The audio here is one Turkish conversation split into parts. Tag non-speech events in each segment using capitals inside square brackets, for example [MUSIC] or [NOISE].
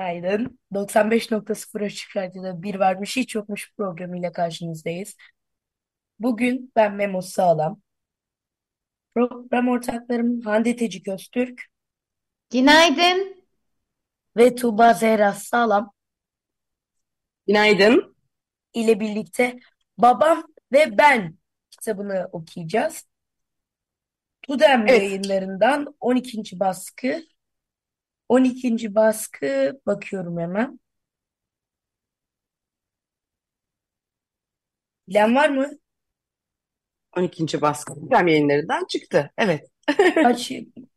Günaydın. 95.0 Açık Radyo'da Bir Varmış Hiç Yokmuş programıyla karşınızdayız. Bugün ben Memo Sağlam. Program ortaklarım Hande Tecik Öztürk Günaydın. ve Tuğba Zehra Sağlam Günaydın. ile birlikte Babam ve Ben kitabını okuyacağız. Tudem Evet, yayınlarından 12. baskı. 12. baskı bakıyorum hemen. Bilen var mı? 12. baskı Gündem yayınlarından çıktı. Evet. [LAUGHS] Kaç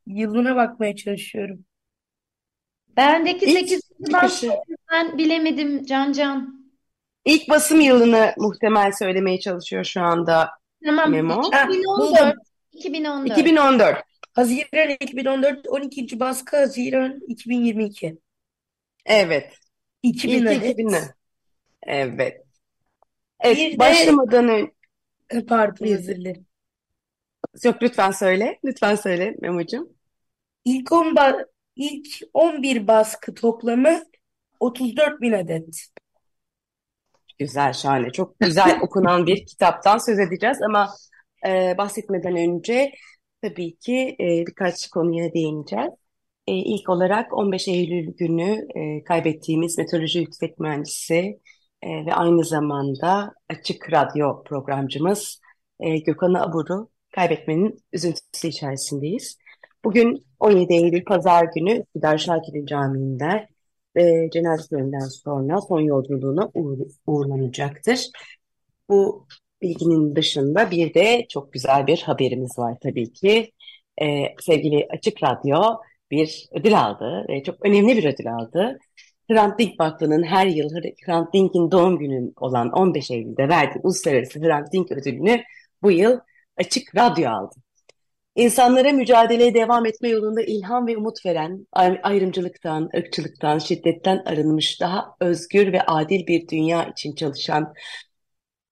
yılına bakmaya çalışıyorum. Bendeki İlk 8. baskı çıkışı, ben bilemedim Can Can. ilk basım yılını muhtemel söylemeye çalışıyor şu anda Tamam Memo. Ha, 2014. buldum. 2014. 2014. Haziran 2014, 12. baskı Haziran 2022. Evet. 2000 İlk adet. 2000'i. Evet. Evet, Bir de başlamadan önce pardon özür dilerim. yok lütfen söyle. Lütfen söyle Memo'cum. İlk 10 ba- ilk 11 baskı toplamı 34 bin adet. Güzel, şahane. Çok güzel [LAUGHS] okunan bir kitaptan söz edeceğiz ama e, bahsetmeden önce tabii ki e, birkaç konuya değineceğiz. E, ilk olarak 15 Eylül günü e, kaybettiğimiz meteoroloji yüksek mühendisi e, ve aynı zamanda açık radyo programcımız e, Gökhan Abur'u kaybetmenin üzüntüsü içerisindeyiz. Bugün 17 Eylül Pazar günü Üsküdar Şakir'in Camii'nde ve cenaze töreninden sonra son yolculuğuna uğur, uğurlanacaktır. Bu bilginin dışında bir de çok güzel bir haberimiz var tabii ki. Ee, sevgili Açık Radyo bir ödül aldı ve çok önemli bir ödül aldı. Hrant Dink Vakfı'nın her yıl Hrant Dink'in doğum günü olan 15 Eylül'de verdiği Uluslararası Hrant Dink ödülünü bu yıl Açık Radyo aldı. İnsanlara mücadeleye devam etme yolunda ilham ve umut veren, ay- ayrımcılıktan, ırkçılıktan, şiddetten arınmış, daha özgür ve adil bir dünya için çalışan,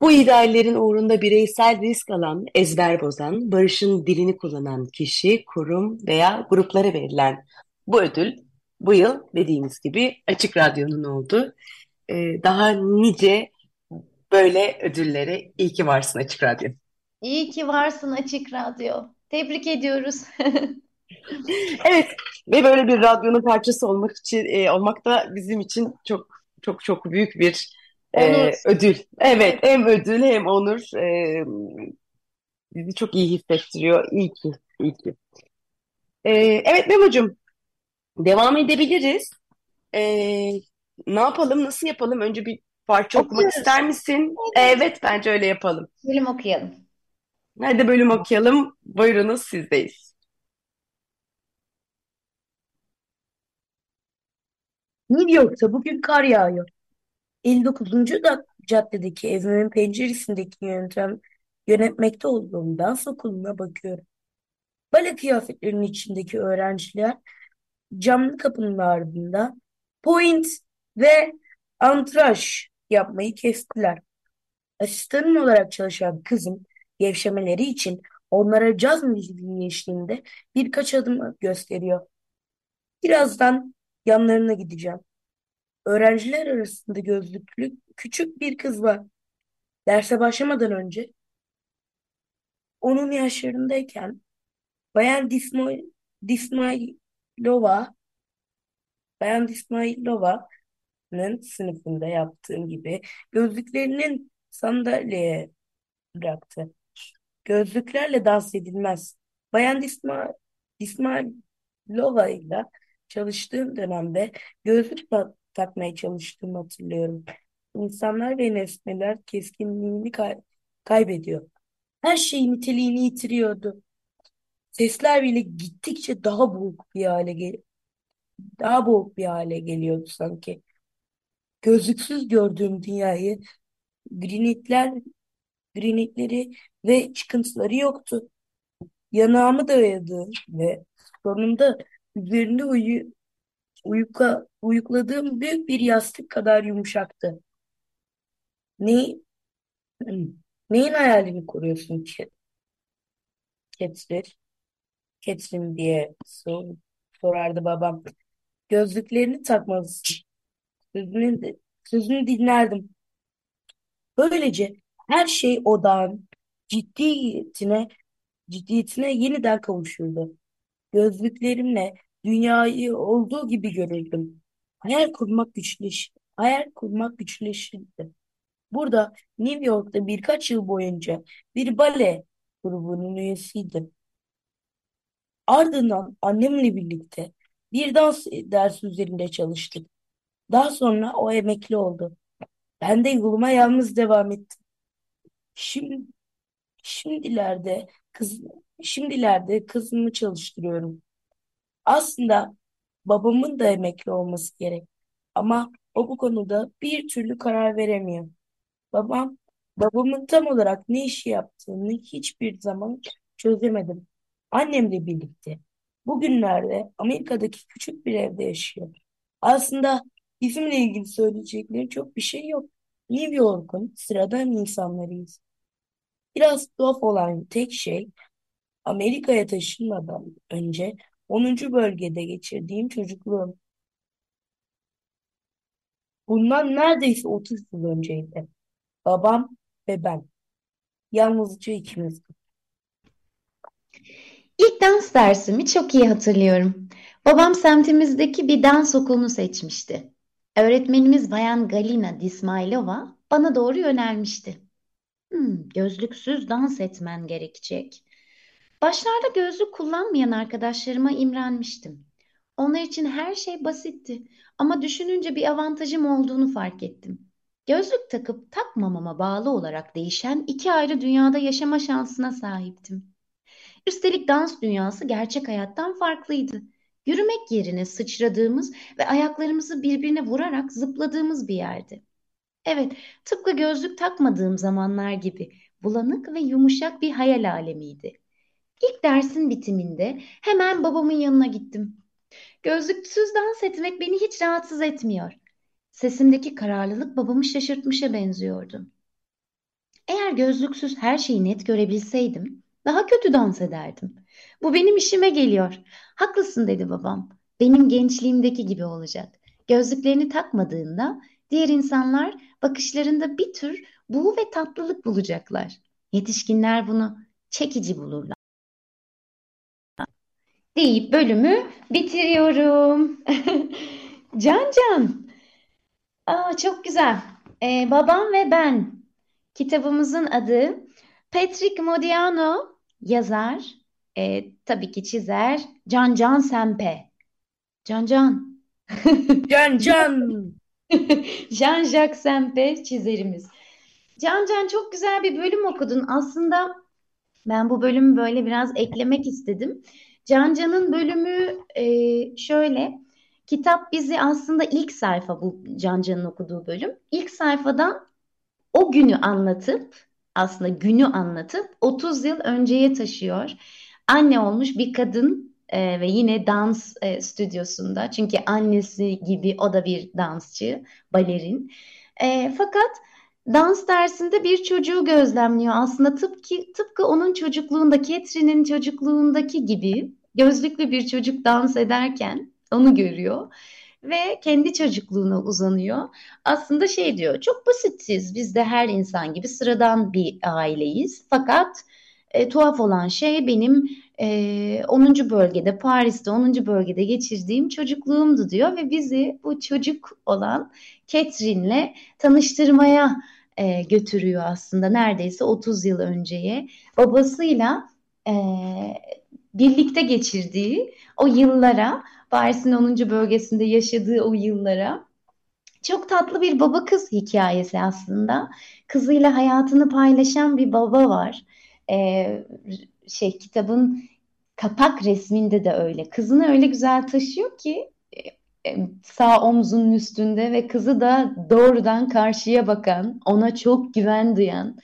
bu ideallerin uğrunda bireysel risk alan, ezber bozan, barışın dilini kullanan kişi, kurum veya gruplara verilen bu ödül bu yıl dediğimiz gibi Açık Radyo'nun oldu. Ee, daha nice böyle ödüllere iyi ki varsın Açık Radyo. İyi ki varsın Açık Radyo. Tebrik ediyoruz. [LAUGHS] Evet ve böyle bir radyonun parçası olmak için e, olmak da bizim için çok çok çok büyük bir Onur. ödül. Evet hem ödül hem onur e, bizi çok iyi hissettiriyor. İyi ki, iyi ki. E, evet Memo'cum devam edebiliriz. E, ne yapalım, nasıl yapalım? Önce bir parça okumak Okuyoruz. ister misin? Evet. Evet bence öyle yapalım. Bölüm okuyalım. Hadi bölüm okuyalım. Buyurunuz sizdeyiz. New York'ta bugün kar yağıyor. 59. da caddedeki evimin penceresindeki yöntem yönetmekte olduğum dans okuluna bakıyorum. Bale kıyafetlerinin içindeki öğrenciler camlı kapının ardında point ve antraş yapmayı kestiler. Asistanım olarak çalışan kızım gevşemeleri için onlara caz müziği eşliğinde birkaç adım gösteriyor. Birazdan yanlarına gideceğim. Öğrenciler arasında gözlüklü küçük bir kız var. Derse başlamadan önce onun yaşlarındayken Bayan Dismo- Dismailova, Bayan Dismailova'nın sınıfında yaptığım gibi gözlüklerinin sandalyeye bıraktı. Gözlüklerle dans edilmez. Bayan Disma, Dismailova ile çalıştığım dönemde gözlük takmaya çalıştığımı hatırlıyorum. İnsanlar ve nesneler keskinliğini kay- kaybediyor. Her şey niteliğini yitiriyordu. Sesler bile gittikçe daha boğuk bir hale gel- daha boğuk bir hale geliyordu sanki. Gözlüksüz gördüğüm dünyayı granitler, granitleri ve çıkıntıları yoktu. Yanağımı dayadı ve sonunda üzerinde uyu, uyuka, uyukladığım büyük bir yastık kadar yumuşaktı. Ne, neyin hayalini kuruyorsun ki? Ketrin, Ketrin diye sor, sorardı babam. Gözlüklerini takmalısın. Sözünü, sözünü dinlerdim. Böylece her şey odağın ciddiyetine, ciddiyetine yeniden kavuşurdu. Gözlüklerimle dünyayı olduğu gibi görürdüm. Hayal kurmak güçleş, hayal kurmak güçleşirdi. Burada New York'ta birkaç yıl boyunca bir bale grubunun üyesiydim. Ardından annemle birlikte bir dans dersi üzerinde çalıştık. Daha sonra o emekli oldu. Ben de yoluma yalnız devam ettim. Şimdi, şimdilerde kız, şimdilerde kızımı çalıştırıyorum. Aslında babamın da emekli olması gerek. Ama o bu konuda bir türlü karar veremiyor. Babam, babamın tam olarak ne işi yaptığını hiçbir zaman çözemedim. Annemle birlikte. Bugünlerde Amerika'daki küçük bir evde yaşıyor. Aslında bizimle ilgili söyleyecekleri çok bir şey yok. New York'un sıradan insanlarıyız. Biraz tuhaf olan tek şey Amerika'ya taşınmadan önce 10. bölgede geçirdiğim çocukluğum. Bundan neredeyse 30 yıl önceydi. Babam ve ben. Yalnızca ikimiz. İlk dans dersimi çok iyi hatırlıyorum. Babam semtimizdeki bir dans okulunu seçmişti. Öğretmenimiz Bayan Galina Dismailova bana doğru yönelmişti. Hmm, gözlüksüz dans etmen gerekecek. Başlarda gözlük kullanmayan arkadaşlarıma imrenmiştim. Onlar için her şey basitti ama düşününce bir avantajım olduğunu fark ettim. Gözlük takıp takmamama bağlı olarak değişen iki ayrı dünyada yaşama şansına sahiptim. Üstelik dans dünyası gerçek hayattan farklıydı. Yürümek yerine sıçradığımız ve ayaklarımızı birbirine vurarak zıpladığımız bir yerdi. Evet, tıpkı gözlük takmadığım zamanlar gibi bulanık ve yumuşak bir hayal alemiydi. İlk dersin bitiminde hemen babamın yanına gittim. Gözlüksüz dans etmek beni hiç rahatsız etmiyor. Sesimdeki kararlılık babamı şaşırtmışa benziyordu. Eğer gözlüksüz her şeyi net görebilseydim, daha kötü dans ederdim. Bu benim işime geliyor. Haklısın dedi babam. Benim gençliğimdeki gibi olacak. Gözlüklerini takmadığında diğer insanlar bakışlarında bir tür buğu ve tatlılık bulacaklar. Yetişkinler bunu çekici bulurlar. Deyip bölümü bitiriyorum. [LAUGHS] Can Can. Aa, çok güzel. Ee, Babam ve Ben. Kitabımızın adı Patrick Modiano yazar, e, tabii ki çizer Can Can Sempe. Can Can. Can Can. [LAUGHS] Jean-Jacques Sempe çizerimiz. Can Can çok güzel bir bölüm okudun. Aslında ben bu bölümü böyle biraz eklemek istedim. Can Can'ın bölümü e, şöyle. Kitap bizi aslında ilk sayfa bu Can Can'ın okuduğu bölüm. İlk sayfadan o günü anlatıp aslında günü anlatıp 30 yıl önceye taşıyor. Anne olmuş bir kadın e, ve yine dans e, stüdyosunda çünkü annesi gibi o da bir dansçı, balerin. E, fakat dans dersinde bir çocuğu gözlemliyor. Aslında tıpkı tıpkı onun çocukluğunda, Catherine'in çocukluğundaki gibi gözlüklü bir çocuk dans ederken onu görüyor ve kendi çocukluğuna uzanıyor. Aslında şey diyor, çok basitsiz. Biz de her insan gibi sıradan bir aileyiz. Fakat e, tuhaf olan şey benim e, 10. bölgede, Paris'te 10. bölgede geçirdiğim çocukluğumdu diyor ve bizi bu çocuk olan Catherine'le tanıştırmaya e, götürüyor aslında neredeyse 30 yıl önceye. Babasıyla e, birlikte geçirdiği o yıllara Paris'in 10. bölgesinde yaşadığı o yıllara. Çok tatlı bir baba kız hikayesi aslında. Kızıyla hayatını paylaşan bir baba var. Ee, şey kitabın kapak resminde de öyle. Kızını öyle güzel taşıyor ki e, sağ omzunun üstünde ve kızı da doğrudan karşıya bakan, ona çok güven duyan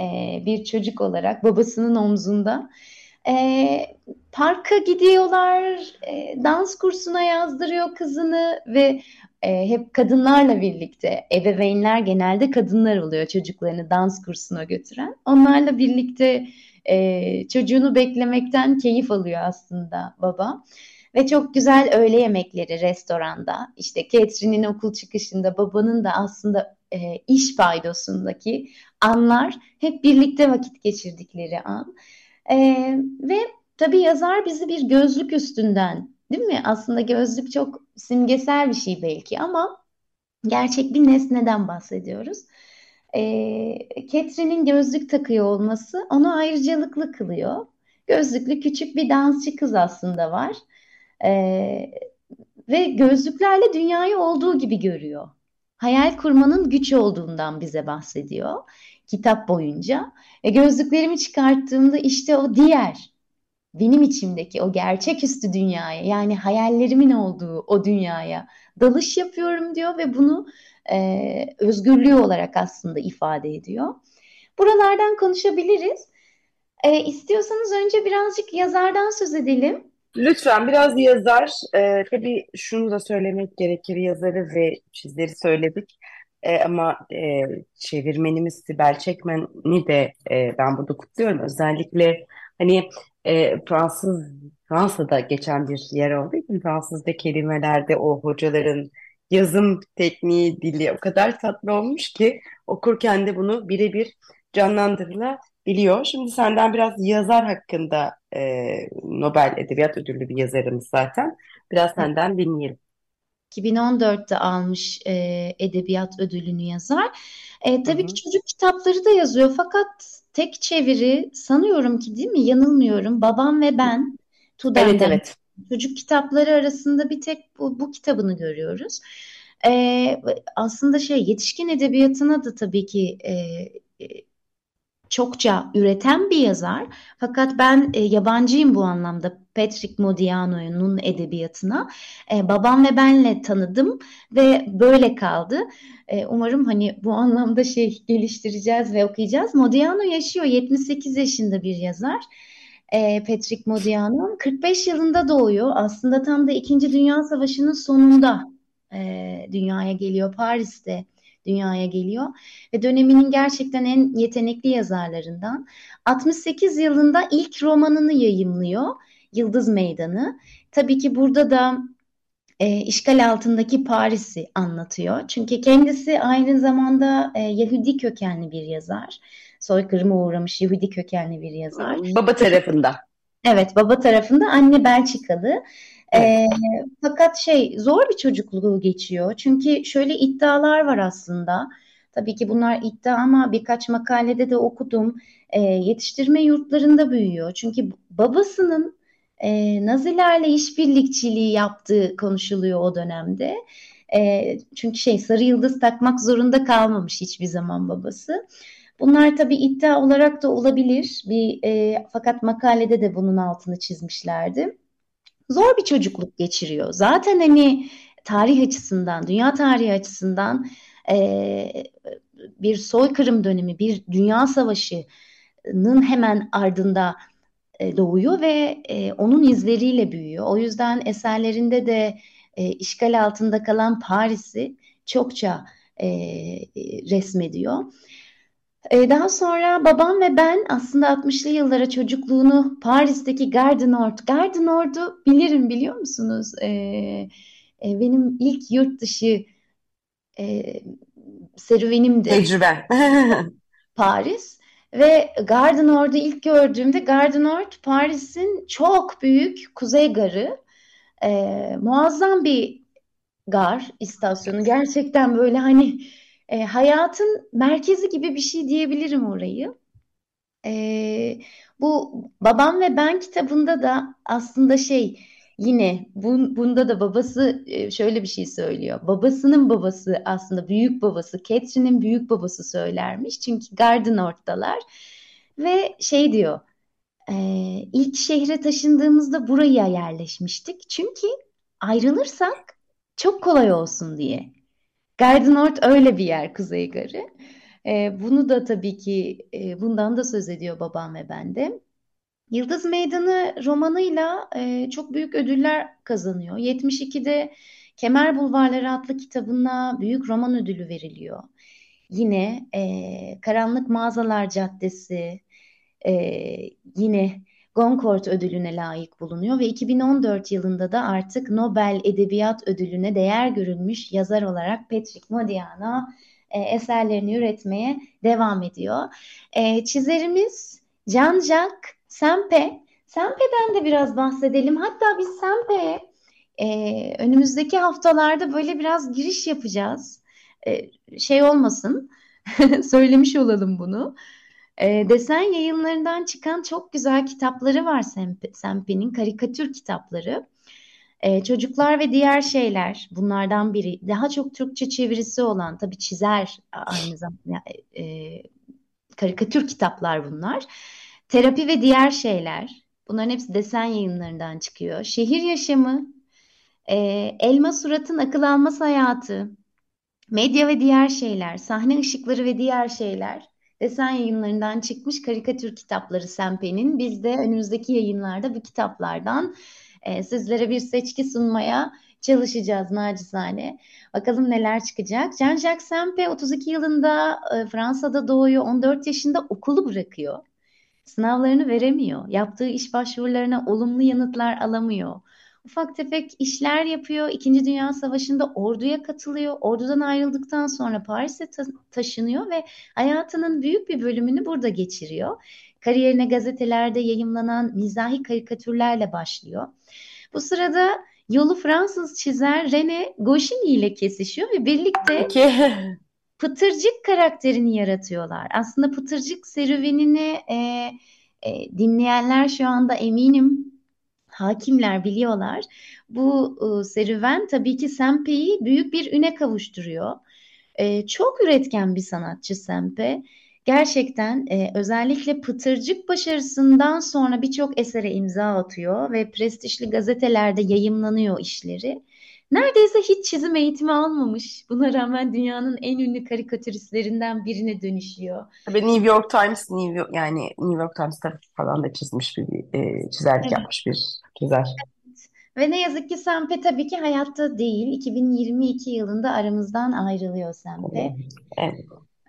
e, bir çocuk olarak babasının omzunda. E, parka gidiyorlar, e, dans kursuna yazdırıyor kızını ve e, hep kadınlarla birlikte, ebeveynler genelde kadınlar oluyor çocuklarını dans kursuna götüren. Onlarla birlikte e, çocuğunu beklemekten keyif alıyor aslında baba. Ve çok güzel öğle yemekleri restoranda. İşte Catherine'in okul çıkışında babanın da aslında e, iş paydosundaki anlar hep birlikte vakit geçirdikleri an. E, ve tabii yazar bizi bir gözlük üstünden değil mi? Aslında gözlük çok simgesel bir şey belki ama gerçek bir nesneden bahsediyoruz. E, Catherine'in gözlük takıyor olması onu ayrıcalıklı kılıyor. Gözlüklü küçük bir dansçı kız aslında var. Ee, ve gözlüklerle dünyayı olduğu gibi görüyor. Hayal kurmanın güç olduğundan bize bahsediyor kitap boyunca. Ve gözlüklerimi çıkarttığımda işte o diğer, benim içimdeki o gerçeküstü dünyaya yani hayallerimin olduğu o dünyaya dalış yapıyorum diyor ve bunu e, özgürlüğü olarak aslında ifade ediyor. Buralardan konuşabiliriz. E, istiyorsanız önce birazcık yazardan söz edelim. Lütfen biraz yazar. Ee, tabii şunu da söylemek gerekir. Yazarı ve çizleri söyledik. Ee, ama e, çevirmenimiz Sibel Çekmen'i de e, ben burada kutluyorum. Özellikle hani e, Fransız Fransa'da geçen bir yer olduğu için Fransızca kelimelerde o hocaların yazım tekniği, dili o kadar tatlı olmuş ki okurken de bunu birebir canlandırılabiliyor. Şimdi senden biraz yazar hakkında e, Nobel Edebiyat Ödüllü bir yazarımız zaten. Biraz senden dinleyelim. 2014'te almış e, edebiyat ödülünü yazar. E, tabii hı hı. ki çocuk kitapları da yazıyor fakat tek çeviri sanıyorum ki değil mi yanılmıyorum Babam ve Ben Tudem'den. Evet evet. Çocuk kitapları arasında bir tek bu, bu kitabını görüyoruz. E, aslında şey yetişkin edebiyatına da tabii ki e, çokça üreten bir yazar. Fakat ben e, yabancıyım bu anlamda Patrick Modiano'nun edebiyatına. E, babam ve benle tanıdım ve böyle kaldı. E, umarım hani bu anlamda şey geliştireceğiz ve okuyacağız. Modiano yaşıyor. 78 yaşında bir yazar. E, Patrick Modiano 45 yılında doğuyor. Aslında tam da 2. Dünya Savaşı'nın sonunda e, dünyaya geliyor Paris'te dünyaya geliyor ve döneminin gerçekten en yetenekli yazarlarından. 68 yılında ilk romanını yayımlıyor Yıldız Meydanı. Tabii ki burada da e, işgal altındaki Paris'i anlatıyor. Çünkü kendisi aynı zamanda e, Yahudi kökenli bir yazar. Soykırıma uğramış Yahudi kökenli bir yazar. Baba tarafında. Evet, baba tarafında anne Belçikalı. E, fakat şey zor bir çocukluğu geçiyor. Çünkü şöyle iddialar var aslında. Tabii ki bunlar iddia ama birkaç makalede de okudum. E, yetiştirme yurtlarında büyüyor. Çünkü babasının e, Nazilerle işbirlikçiliği yaptığı konuşuluyor o dönemde. E, çünkü şey sarı yıldız takmak zorunda kalmamış hiçbir zaman babası. Bunlar tabii iddia olarak da olabilir. Bir e, fakat makalede de bunun altını çizmişlerdi zor bir çocukluk geçiriyor. Zaten hani tarih açısından, dünya tarihi açısından e, bir soykırım dönemi, bir dünya savaşının hemen ardında e, doğuyor ve e, onun izleriyle büyüyor. O yüzden eserlerinde de e, işgal altında kalan Paris'i çokça e, resmediyor. Ee, daha sonra babam ve ben aslında 60'lı yıllara çocukluğunu Paris'teki Gare Nord. Gare Nord'u bilirim biliyor musunuz? Ee, e, benim ilk yurt dışı e, serüvenimdi. Tecrübe. [LAUGHS] Paris. Ve Gare Nord'u ilk gördüğümde Gare Nord Paris'in çok büyük kuzey garı. E, muazzam bir gar istasyonu. Gerçekten böyle hani e, hayatın merkezi gibi bir şey diyebilirim orayı. E, bu Babam ve Ben kitabında da aslında şey yine bu, bunda da babası e, şöyle bir şey söylüyor. Babasının babası aslında büyük babası, Catherine'in büyük babası söylermiş. Çünkü Garden ortalar ve şey diyor. E, ilk şehre taşındığımızda buraya yerleşmiştik. Çünkü ayrılırsak çok kolay olsun diye. Gardner öyle bir yer Kuzey Garı. E, bunu da tabii ki e, bundan da söz ediyor babam ve ben de. Yıldız Meydanı romanıyla e, çok büyük ödüller kazanıyor. 72'de Kemer Bulvarları adlı kitabına büyük roman ödülü veriliyor. Yine e, Karanlık Mağazalar Caddesi e, yine Goncourt ödülüne layık bulunuyor ve 2014 yılında da artık Nobel Edebiyat Ödülüne değer görülmüş yazar olarak Patrick Modiano e, eserlerini üretmeye devam ediyor. E, çizerimiz Jean-Jacques Sempe. Sempe'den de biraz bahsedelim. Hatta biz Sempe'ye e, önümüzdeki haftalarda böyle biraz giriş yapacağız. E, şey olmasın, [LAUGHS] söylemiş olalım bunu. E, desen yayınlarından çıkan çok güzel kitapları var Sempe, Sempe'nin karikatür kitapları. E, çocuklar ve diğer şeyler bunlardan biri. Daha çok Türkçe çevirisi olan tabii çizer aynı zamanda e, karikatür kitaplar bunlar. Terapi ve diğer şeyler. Bunların hepsi desen yayınlarından çıkıyor. Şehir yaşamı, e, elma suratın akıl almaz hayatı, medya ve diğer şeyler, sahne ışıkları ve diğer şeyler. Desen yayınlarından çıkmış karikatür kitapları Sempe'nin. Biz de önümüzdeki yayınlarda bu kitaplardan e, sizlere bir seçki sunmaya çalışacağız nacizane. Bakalım neler çıkacak. Jean-Jacques Sempe 32 yılında e, Fransa'da doğuyor. 14 yaşında okulu bırakıyor. Sınavlarını veremiyor. Yaptığı iş başvurularına olumlu yanıtlar alamıyor. Ufak tefek işler yapıyor. İkinci Dünya Savaşı'nda orduya katılıyor. Ordudan ayrıldıktan sonra Paris'e ta taşınıyor ve hayatının büyük bir bölümünü burada geçiriyor. Kariyerine gazetelerde yayımlanan mizahi karikatürlerle başlıyor. Bu sırada yolu Fransız çizer René Goscinny ile kesişiyor ve birlikte. [LAUGHS] Pıtırcık karakterini yaratıyorlar. Aslında Pıtırcık serüvenini e, e, dinleyenler şu anda eminim hakimler biliyorlar. Bu e, serüven tabii ki Sempe'yi büyük bir üne kavuşturuyor. E, çok üretken bir sanatçı Sempe. Gerçekten e, özellikle Pıtırcık başarısından sonra birçok esere imza atıyor ve prestijli gazetelerde yayımlanıyor işleri. Neredeyse hiç çizim eğitimi almamış. Buna rağmen dünyanın en ünlü karikatüristlerinden birine dönüşüyor. Tabii New York Times, New York, yani New York Times'ta falan da çizmiş bir e, çizerlik Evet. yapmış bir çizer. Ve ne yazık ki Sempe tabii ki hayatta değil. 2022 yılında aramızdan ayrılıyor Sempe. Evet.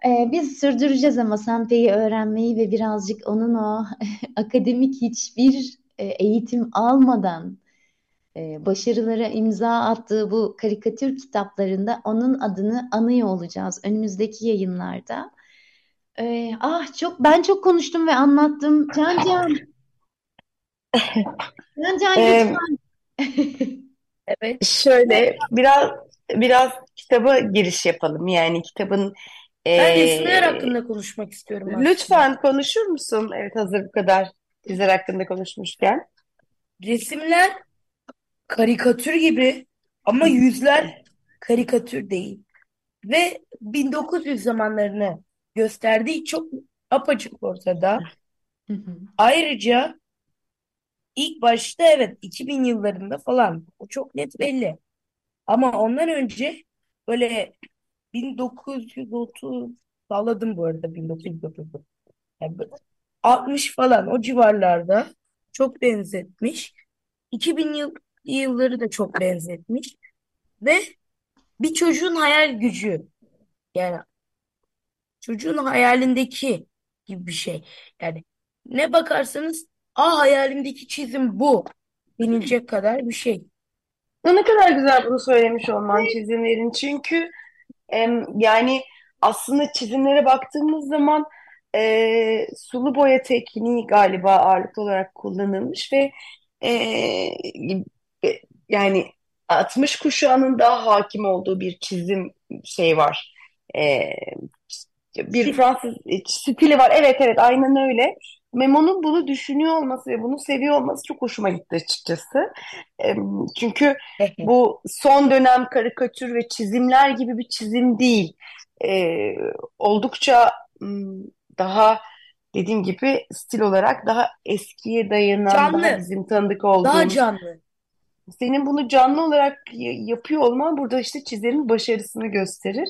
Ee, biz sürdüreceğiz ama Sempe'yi öğrenmeyi ve birazcık onun o [LAUGHS] akademik hiçbir e, eğitim almadan e, başarılara imza attığı bu karikatür kitaplarında onun adını anıyor olacağız önümüzdeki yayınlarda. Ee, ah çok ben çok konuştum ve anlattım. Can Can. Can Can lütfen. [LAUGHS] Evet. Şöyle biraz biraz kitaba giriş yapalım. Yani kitabın Ben resimler e, hakkında konuşmak istiyorum aslında. lütfen konuşur musun? Evet hazır bu kadar çizer hakkında konuşmuşken. Resimler karikatür gibi ama yüzler karikatür değil. Ve 1900 zamanlarını gösterdiği çok apaçık ortada. Hı hı. Ayrıca ilk başta evet 2000 yıllarında falan o çok net belli. Ama ondan önce böyle 1930 salladım bu arada 1930. Yani böyle 60 falan o civarlarda çok benzetmiş. 2000 yıl, yılları da çok benzetmiş. Ve bir çocuğun hayal gücü yani çocuğun hayalindeki gibi bir şey. Yani ne bakarsanız ah hayalimdeki çizim bu denilecek kadar bir şey. Ne kadar güzel bunu söylemiş olman çizimlerin. Çünkü em, yani aslında çizimlere baktığımız zaman e, sulu boya tekniği galiba ağırlıklı olarak kullanılmış ve e, yani 60 kuşağının daha hakim olduğu bir çizim şey var. E, bir. Fransız stili var. Evet evet aynen öyle. Memo'nun bunu düşünüyor olması ve bunu seviyor olması çok hoşuma gitti açıkçası. Em, Çünkü bu son dönem karikatür ve çizimler gibi bir çizim değil. Ee, oldukça daha dediğim gibi stil olarak daha eskiye dayanan, daha Canlı, bizim tanıdık daha olduğumuz canlı. Senin bunu canlı olarak yapıyor olman burada işte çizerin başarısını gösterir.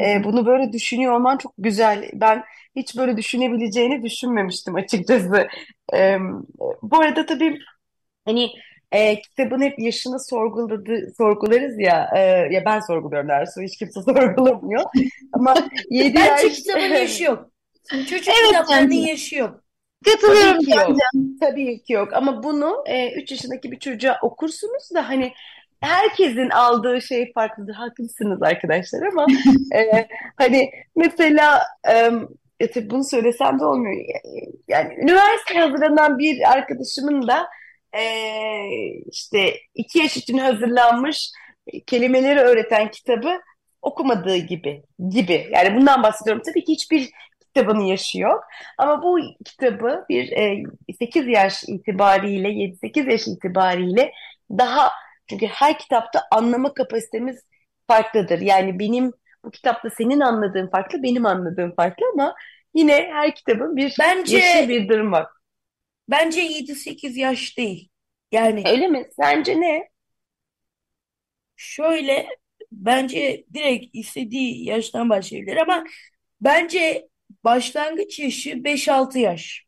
E, bunu böyle düşünüyor olman çok güzel. Ben hiç böyle düşünebileceğini düşünmemiştim açıkçası. E, bu arada tabii hani e, kitabın hep yaşını sorguladı, sorgularız ya. E, ya ben sorguluyorum dersi. Hiç kimse [LAUGHS] sorgulamıyor. Ama 7 Bence yaş... kitabın [LAUGHS] yaşı yok. Çocuk Evet, kitaplarının bence. yaşı yok. Katılıyorum Tabii ki yok. Can. Tabii ki yok. Ama bunu e, 3 yaşındaki bir çocuğa okursunuz da hani herkesin aldığı şey farklıdır. Haklısınız arkadaşlar ama [LAUGHS] e, hani mesela e, e, tabii bunu söylesem de olmuyor. Yani üniversiteye hazırlanan bir arkadaşımın da e, işte iki yaş için hazırlanmış kelimeleri öğreten kitabı okumadığı gibi gibi. Yani bundan bahsediyorum. Tabii ki hiçbir kitabının yaşı yok. Ama bu kitabı bir e, 8 yaş itibariyle 7-8 yaş itibariyle daha çünkü her kitapta anlama kapasitemiz farklıdır. Yani benim bu kitapta senin anladığın farklı, benim anladığım farklı ama yine her kitabın bir Bence yaşı bir durum var. bence 7-8 yaş değil. Yani Öyle mi? Sence ne? şöyle bence direkt istediği yaştan başlayabilir ama bence başlangıç yaşı 5-6 yaş.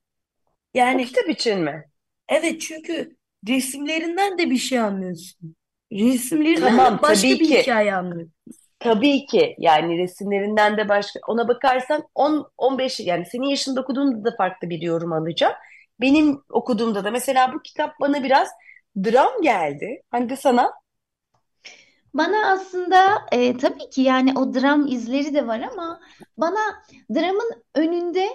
Yani kitap için mi? evet çünkü resimlerinden de bir şey anlıyorsun. Resimlerinden de Tamam, başka tabii bir ki. hikaye anlıyorsun. Tabii ki yani resimlerinden de başka ona bakarsan 10 15 yani senin yaşında okuduğunda da farklı bir yorum alacağım. Benim okuduğumda da mesela bu kitap bana biraz dram geldi. Hani de sana Bana aslında e, tabii ki yani o dram izleri de var ama bana dramın önünde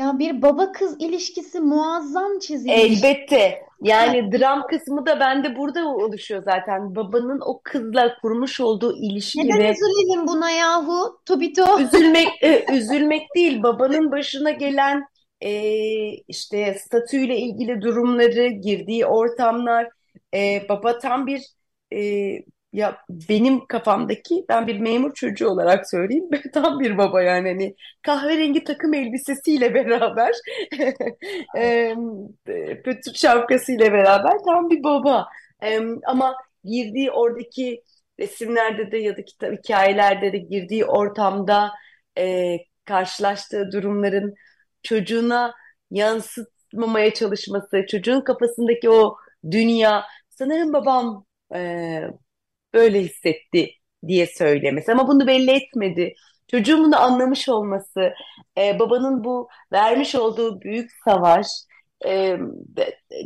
ya bir baba kız ilişkisi muazzam çizilmiş. elbette yani dram kısmı da bende burada oluşuyor zaten. Babanın o kızla kurmuş olduğu ilişki Neden ve üzülelim buna yahu? Tobito. Üzülmek, e, üzülmek değil, babanın başına gelen e, işte statüyle ilgili durumları, girdiği ortamlar, e, baba tam bir e, ya benim kafamdaki ben bir memur çocuğu olarak söyleyeyim. [LAUGHS] Tam bir baba yani hani kahverengi takım elbisesiyle beraber [LAUGHS] e, pötür şapkasıyla beraber tam bir baba. Ama girdiği oradaki resimlerde de ya da kitap hikayelerde de girdiği ortamda e, karşılaştığı durumların çocuğuna yansıtmamaya çalışması, çocuğun kafasındaki o dünya. Sanırım babam e, böyle hissetti diye söylemesi ama bunu belli etmedi. Çocuğun bunu anlamış olması, e, babanın bu vermiş olduğu büyük savaş e,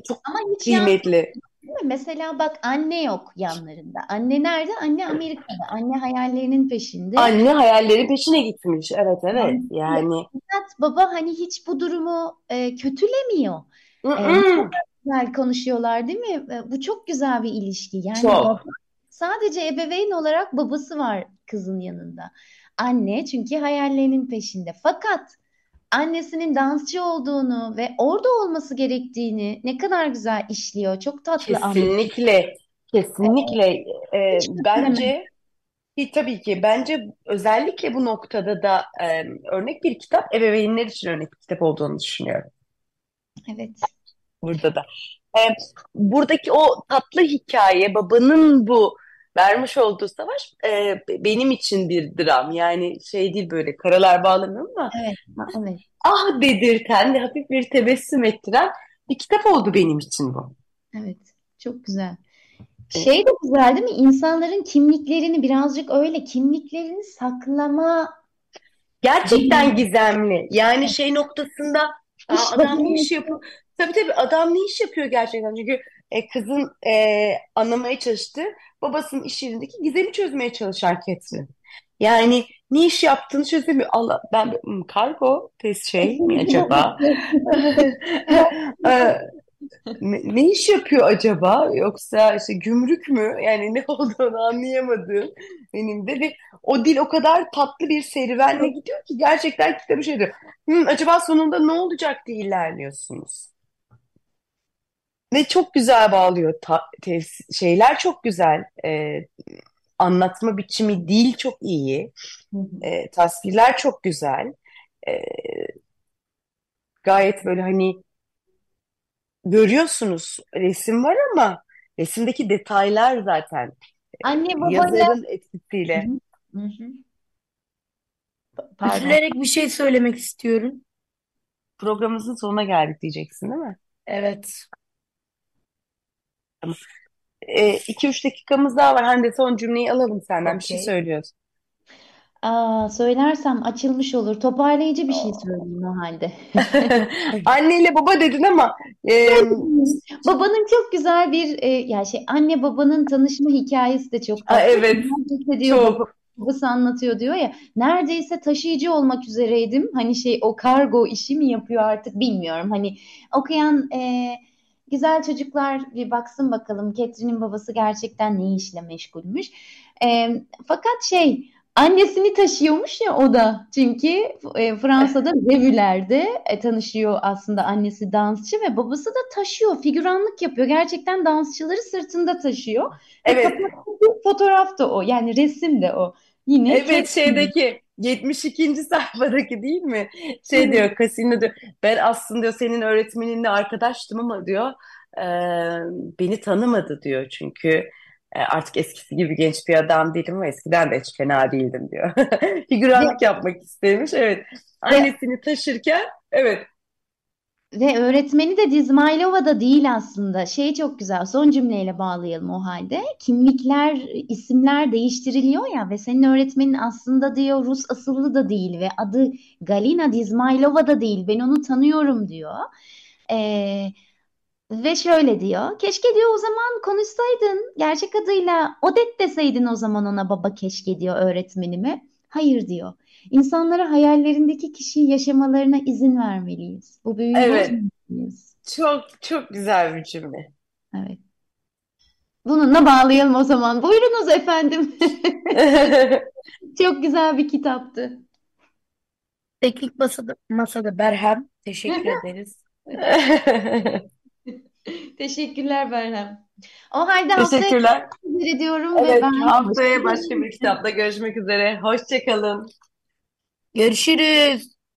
çok Ama hiç kıymetli. değil mi? Mesela bak anne yok yanlarında. Anne nerede? Anne Amerika'da. Anne hayallerinin peşinde. Anne hayalleri peşine gitmiş. Evet evet Yani yani. fakat baba hani hiç bu durumu e, kötülemiyor. E, kadar güzel konuşuyorlar değil mi? E, bu çok güzel bir ilişki. Yani Çok. baba sadece ebeveyn olarak babası var kızın yanında. Anne çünkü hayallerinin peşinde. Fakat annesinin dansçı olduğunu ve orada olması gerektiğini ne kadar güzel işliyor. Çok tatlı. Kesinlikle, kesinlikle. Ee, Hiç bence tabii ki bence özellikle bu noktada da e, örnek bir kitap ebeveynler için örnek bir kitap olduğunu düşünüyorum Evet. burada da. E, buradaki o tatlı hikaye babanın bu vermiş olduğu savaş e, benim için bir dram. Yani şey değil böyle karalar bağlamıyorum ama Evet. Evet. ah dedirten, hafif bir tebessüm ettiren bir kitap oldu benim için bu. Evet. Çok güzel. Şey de güzel değil mi? İnsanların kimliklerini birazcık öyle kimliklerini saklama Gerçekten gizemli. Yani şey noktasında iş adam ne iş yapıyor? Tabii tabii adam ne iş yapıyor gerçekten? Çünkü e, kızın e, anlamaya çalıştığı babasının iş yerindeki gizemi çözmeye çalışan Catherine. Yani ne iş yaptığını çözemiyor. Allah ben hmm, kargo test şey mi [LAUGHS] acaba? [LAUGHS] [LAUGHS] E, ne, ne iş yapıyor acaba? Yoksa işte gümrük mü? Yani ne olduğunu anlayamadığım benim de ve o dil o kadar tatlı bir serüvenle gidiyor ki gerçekten kitabı şey diyor. "Hmm, acaba sonunda ne olacak diye ilerliyorsunuz. Ve çok güzel bağlıyor. Ta- tefs- şeyler çok güzel. Ee, anlatma biçimi, dil çok iyi. Hı hı. Ee, tasvirler çok güzel. Ee, gayet böyle hani görüyorsunuz resim var ama resimdeki detaylar zaten Anne babayla yazarın etkisiyle. Hı hı. Pardon. Üzülerek bir şey söylemek istiyorum. Programımızın sonuna geldik diyeceksin değil mi? Evet. E, iki üç dakikamız daha var. Hande son cümleyi alalım senden. Bir şey Okey. söylüyorsun. Aa, söylersem açılmış olur. Toparlayıcı bir şey söyleyeyim o halde. [LAUGHS] Anneyle baba dedin ama e, Babanın çok güzel bir e, ya şey anne babanın tanışma hikayesi de çok tatlı. evet. Neredeyse diyor baba- çok babası anlatıyor diyor ya. Neredeyse taşıyıcı olmak üzereydim. Hani şey o kargo işi mi yapıyor artık bilmiyorum. Hani okuyan e, güzel çocuklar bir baksın bakalım Catherine'in babası gerçekten ne işle meşgulmüş. E, fakat şey Annesini taşıyormuş ya o da. Çünkü e, Fransa'da [LAUGHS] revülerde e, tanışıyor aslında annesi dansçı ve babası da taşıyor, figüranlık yapıyor. Gerçekten dansçıları sırtında taşıyor. Ve evet kapattaki fotoğraf da o. Yani resim de o. Yine evet Catherine. şeydeki 72. sayfadaki değil mi? Şey diyor Casino diyor ben aslında diyor senin öğretmeninle arkadaştım ama diyor e, beni tanımadı diyor çünkü e, artık eskisi gibi genç bir adam değilim ama eskiden de hiç fena değildim diyor. Ve, [LAUGHS] Figüranlık yapmak istemiş evet ve annesini taşırken evet Ve öğretmeni de Dizmaylova'da değil aslında. Şey çok güzel. Son cümleyle bağlayalım o halde. Kimlikler, isimler değiştiriliyor ya ve senin öğretmenin aslında diyor Rus asıllı da değil ve adı Galina Dizmaylova da değil. Ben onu tanıyorum diyor. Ee, ve şöyle diyor. Keşke diyor o zaman konuşsaydın. Gerçek adıyla Odet deseydin o zaman ona baba keşke diyor öğretmenime. Hayır diyor. İnsanlara hayallerindeki kişiyi yaşamalarına izin vermeliyiz. Bu büyüyü evet bozmamalıyız. çok çok güzel bir cümle. Evet. Bununla bağlayalım o zaman. Buyurunuz efendim. [LAUGHS] Çok güzel bir kitaptı. Teknik masada, masada Berhem. Teşekkür [LAUGHS] ederiz. [LAUGHS] Teşekkürler Berhem. O halde haftaya Teşekkürler. görüşmek diyorum ve Evet, ben haftaya başka bir kitapla görüşmek üzere. Hoşça kalın. Görüşürüz.